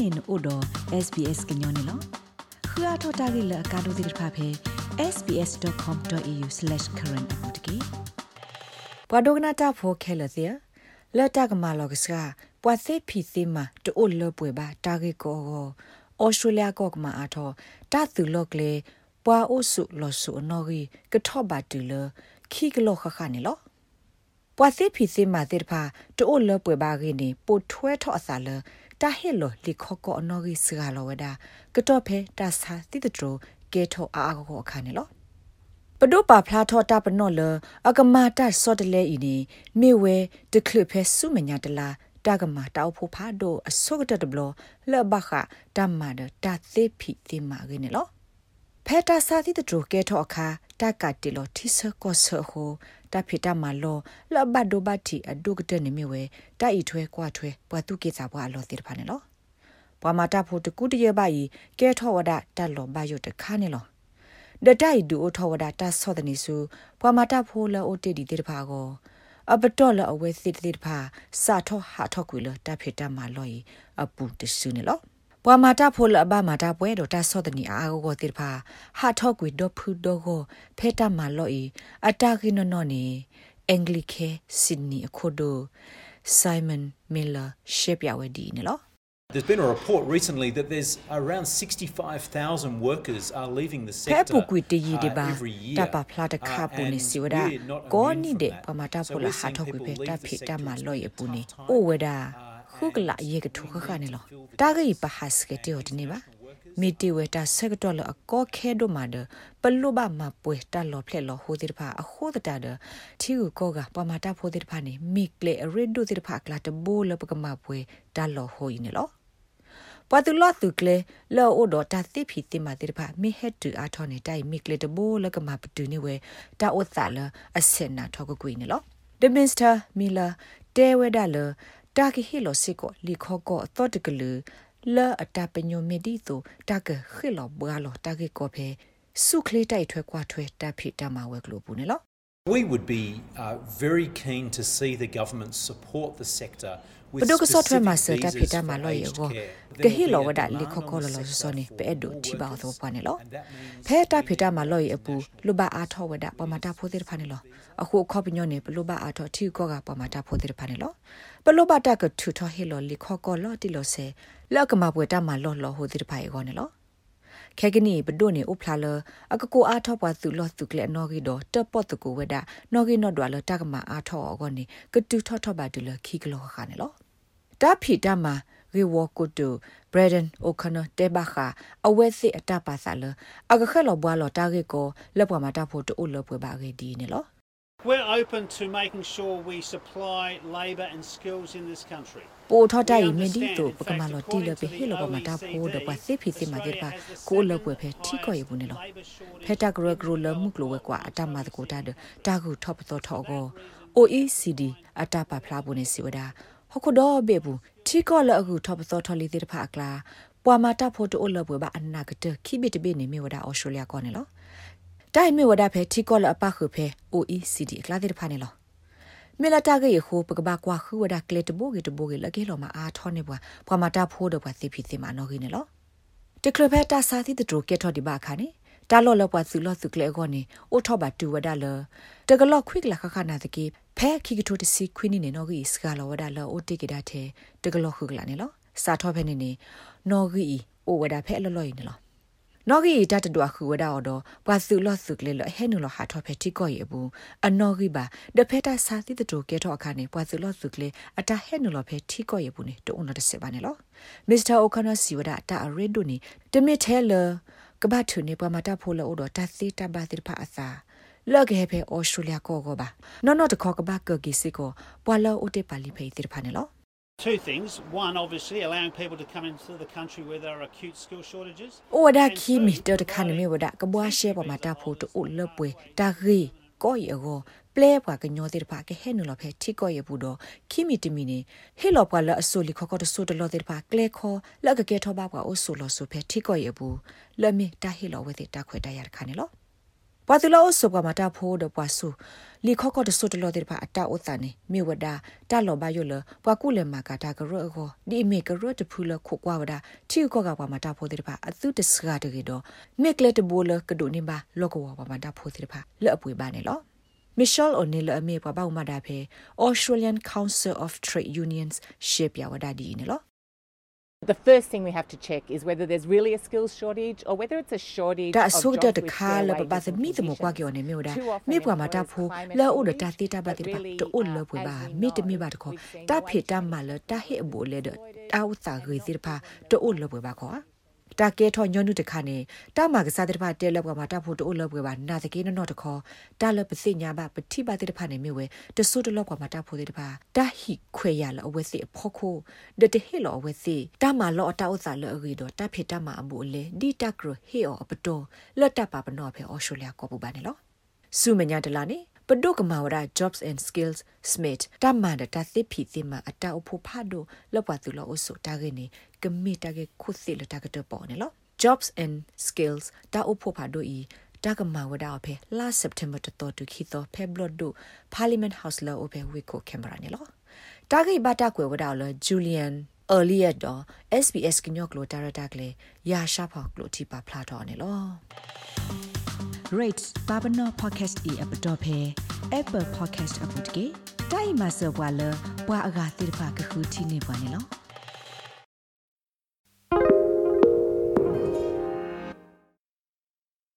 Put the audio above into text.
နေနို့တော့ SBS ကညောနေလောခရထတာဂိလကာဒိုဒီဖာဖေ sbs.com.au/current အပူတကေပဒိုဂနာတာဖိုခဲလစီလတ်တကမာလောကစကပွာစေဖီစီမာတိုလပွေပါတာဂိကိုဩစတြေးလျကောကမာအထောတာသူလောကလေပွာအိုဆုလောဆုအနော်ကြီးကထော့ပါတူလခီကလောခခနေလောပွာစေဖီစီမာတေဖာတိုလပွေပါခင်းနေပိုထွဲထော့အစာလ တာဟဲလောလီခော့ကောအနော်ကြီးစကလောဝဒကတော့ဖဲတာစာတိတတရကဲထောအာကောအခါနေလောပဒုပါဖလာထောတာပနော့လအကမာတဆော့တလဲဤနေမေဝဲတခလဖဲဆုမညာတလာတာကမာတောက်ဖို့ဖာဒိုအစောကတတဘလလဘခတမ္မာဒတာသေဖိတိမာရင်းလော ဖဲတာစာတိတတကဲထောအခါတကတိလောတိဆကောဆဟိုတဖိတမလောလဘဒိုဘတိအဒုကတနေမြဝဲတာဤထွဲကွာထွဲပွားတုကေစာဘွာလောတိတဖာနေလောပွာမာတာဖို့တကူတရပါဤကဲထောဝဒတက်လောဘယုတခါနေလောဒတိုင်ဒူအထောဝဒတာဆောဒနီစုပွာမာတာဖိုလောအိုတေဒီတေတဖာကိုအပတော်လအဝဲစစ်တေတဖာစာထောဟာထောကွေလတဖိတမလောဤအပူတဆုနေလော ပွာမာတာဖိုလအဘမာတာပွဲတော့တာဆောဒနီအာကိုတေတဖာဟာထောကွေဒဖူဒိုကိုဖေတမလောဤအတာကိနနောနေအင်္ဂလိကေဆစ်နီအခုဒို Simon Miller ရှေ့ပြဝဲဒီနေလော There's been a report recently that there's around 65,000 workers are leaving the sector Pepu kwiti yi de ba every year. ta pa phla de kha pu ni si wada we're not ko immune ni from de that. pa ma ta So pu la we're ha seeing tho kwi people pe ta leave the phi ta sector ma to lo ye take pu ni tough o time, wada uh, hu kla ye ke thu kha kha ni lo ta ga yi pa ha s ke te o de ni ba mi ti we ta se ke to lo a ko khe do ma de pa lu ba ma pwe ta lo phle lo ho de pha a ho da ta de thi ku ko ga pa ma ta pho de pha ni mi kle a red do de pha kla te bo lo pa ka ma pwe ta lo ho yi ni lo ပတူလတုကလေလောအိုဒတာတိဖီတိမာတိဖာမိဟက်တူအာထောနေတိုင်မိကလေတဘိုလကမပတူနေဝဲတာအိုသလအစင်နာထောကကွေနေလောဒမင်စတာမီလာတဲဝဲဒါလ တာကီဟီလိုစစ်ကိုလီခောကောသောတကလူလာအတပညိုမီဒီတိုတာကခိလောဘွာလောတာကီကိုဖေစုခလေးတိုက်ထွဲကွာထွဲတာဖီတာမဝဲကလိုပူနေလော We would be uh, very keen to see the government support the sector ပဒုကဆော့ထွဲမှာစတာဖီတာမလောယေကိုကဟီလောဝဒလီခောကောလောစောနေပဲဒိုတီဘာသောပွားနေလောဖဲတာဖီတာမလောယေအပူလူဘာအားထောဝဒပမာတာဖိုသေးဖာနေလောအခုခောပညောနေပလူဘာအားထောထီကောကပမာတာဖိုသေးဖာနေလောပလူဘာတာကထူထောဟီလောလီခောကောလောတီလောဆေလောက်ကမပွေတာမလောလောဟိုသေးဖာယေကောနေလောခဲကနီဘဒိုနေဥဖလာလအကကိုအားထောပွားသူလောသူကလေနော်ဂီဒတပတ်တကိုဝဒနော်ဂီနော်ဒွာလတကမအားထောအောကောနေကတူထောထောပါတူလခီကလောခါနေလော တာဖီတမရီဝကုတူဘရဒန်အိုခနတေဘခာအဝဲစစ်အတပါဆာလအကခဲလောဘွာလောတာဂေကိုလက်ပွားမှာတဖို့တူလပွေပါဂေဒီနေလော We're open to making sure we supply labour and skills in this country. ပိုထောတိုင်မင်းဒီတိုပကမလောတီလပေဟေလောပမာတာဖိုးဒပစစ်ဖီစီမာကေပါကိုလပွေဖဲထီကောရဘူးနေလောဖဲတာဂရဂရလမှုကလောဝဲကွာအတမတ်ကိုတာတာကူထော့ပသောထောကို OECD အတပါဖလာဘူးနေစီဝဒါ ဟခုတော့ဘေဘူးထီကောလအခုထော့ပသောထော်လီတဲ့ဖာကလာပွာမာတာဖိုတိုလပွေပါအနာကတခိဘစ်တဘေနေမြေဝဒါအော်စတြေးလျကောနေလောတိုင်မြေဝဒါဖဲထီကောလအပခုဖဲ OECD ကလာတဲ့ဖာနေလောမေလာတာကေခိုပကဘာကွာခူဝဒါကလေတဘိုကေတဘိုကေလကေလောမအားထောနေဘွာပွာမာတာဖိုးတော့ဘွာသိဖိသိမနော်ခင်းနေလောတကလဖက်တာစာသီတတိုကေထော်ဒီဘာခါနေတာလောလပွားစုလောစုကလေကောနေအိုထောဘာတူဝဒါလတကလောခွိကလခခနာတကေ ဖဲခိကတိုတစီခွိနေနေနော်ဂီစကလောဝဒါလောအိုတေကေဒါတဲ့တကလောခုကလာနေလောစာထောဖဲနေနေနော်ဂီအိုဝဒါဖဲလောလောနေလောနော်ဂီတတတွားခုဝဒါအော်တော့ပွာစုလောစုကလေလောဟဲနူလောဟာထောဖဲတိကောရေဘူးအနော်ဂီပါဒဖဲတာစာတိတတိုကေထောအခါနေပွာစုလောစုကလေအတာဟဲနူလောဖဲတိကောရေဘူးနေတုံနော်တစပါနေလောမစ္စတာအိုခနာစီဝဒါတာအရစ်ဒိုနေတမစ်ထဲလကဘာထုနေပမာတာဖိုလောဒတာစီတာဘာတိဖာအစာ လော့ကေဖေအော်စတြေးလျကိုကိုပါနော်နော်တခေါကဘာကကီစီကိုပွာလောအိုတေပါလီဖေတိဖာနေလော Two things. One, obviously, allowing people to come into the country where there are acute skill shortages. အိုဒါခီမီတတခါနေမီဝဒကဘွားရှဲပမာတာဖိုတိုလပွေတာဂီကိုယောပလဲပွားကညောတဲ့ပါကဟဲနူလဖဲထိကိုရဘူးတော့ခီမီတမီနေဟေလောပွားလအဆူလီခခတဆူတလောတဲ့ပါကလဲခေါ်လက်ကကဲထောပါပွားအိုဆူလောဆူဖဲထိကိုရဘူးလမီတာဟေလောဝဲတဲ့တာခွဲတရခါနေလော ပွာသူလောဆုကမတာဖိုးဒပွာဆူလီခော့ကော့တဆုတလောတဲ့ပါအတာဥသနေမြေဝဒတာလောဘယလပွာကုလေမာကတာကရောကိုဒီမေကရောတဖူလခုကွာဝဒချီကောကပွာမတာဖိုးတဲ့ပါအသူတစကားတဲ့တော့မေကလက်တဘောလကဒိုနေပါလောကဝပွာမတာဖိုးတဲ့ပါလော့အပွေပါနေလော Michelle O'Neill အမေပွားပေါ့မတာဖေ Australian Council of Trade Unions ရှေ့ပြဝဒဒီနေလော The first thing we have to check is whether there's really a skills shortage or whether it's a shortage ဒါ of ဆို jobs တဲ့ with ခါ fair လပ wages ပ and သမီသမကွာ conditions. ကျော်နေမြို့တာ Too often မေပွားမတာ employers ဖို climate လောဥဒ change, တာတိတာပါတိပါ but တို really, လ uh, ပွေပါ as we မိတ know, မိပါတခေါ် we've seen တာ the ဖေတာမလ တာဟေအဘူလေဒတာဥတာဂေတိပါတိုလပွေပါခေါ်တာကဲထောညွနုတခါနေတာမကစားတဲ့ပါတဲလပွားမှာတာဖို့တိုလပွေပါနာတကေနော်တခေါ်တာလပစိညာပါပတိပါတဲ့ပါနေမြဝဲတဆုတလောကွာမှာတာဖို့တဲ့ပါတာဟိခွေရလအဝဲစီအဖို့ခိုဒတဟေလောအဝဲစီတာမလောအတာဥစာလောရီတော့တာဖေတာမအဘူလေဒီတာကရဟေအပတော်လတ်တပါပနောဖေအော်စတြေးလျကောပူပါနေလောစုမညာတလာနေ ပဒုကမာဝရ jobs and skills smith တမန်တာသစ်ဖီသမအတာအဖို့ဖတ်တော့လောပသူလောအဆုတာကနေကမိတာကေခုစီလတာကတော့ပေါ်နေလော jobs and skills တာအဖို့ဖတ်တော့ဤတာကမာဝဒအဖေ last september တတော်တူခီတော့ pebbled do parliament house လောအဖေဝီကိုကင်မရာနေလောတာဂိဘတာကွယ်ဝဒလော julian earlier တော့ SBS ကညော့ကလိုတာရတာကလေရာရှာဖောက်ကလိုတီပါဖလာတော့နေလော rate babano podcast e app dot phe apple podcast app dot ke dai ma so bwa lo bwa aga tir pha ka khu thi ne bwa ne lo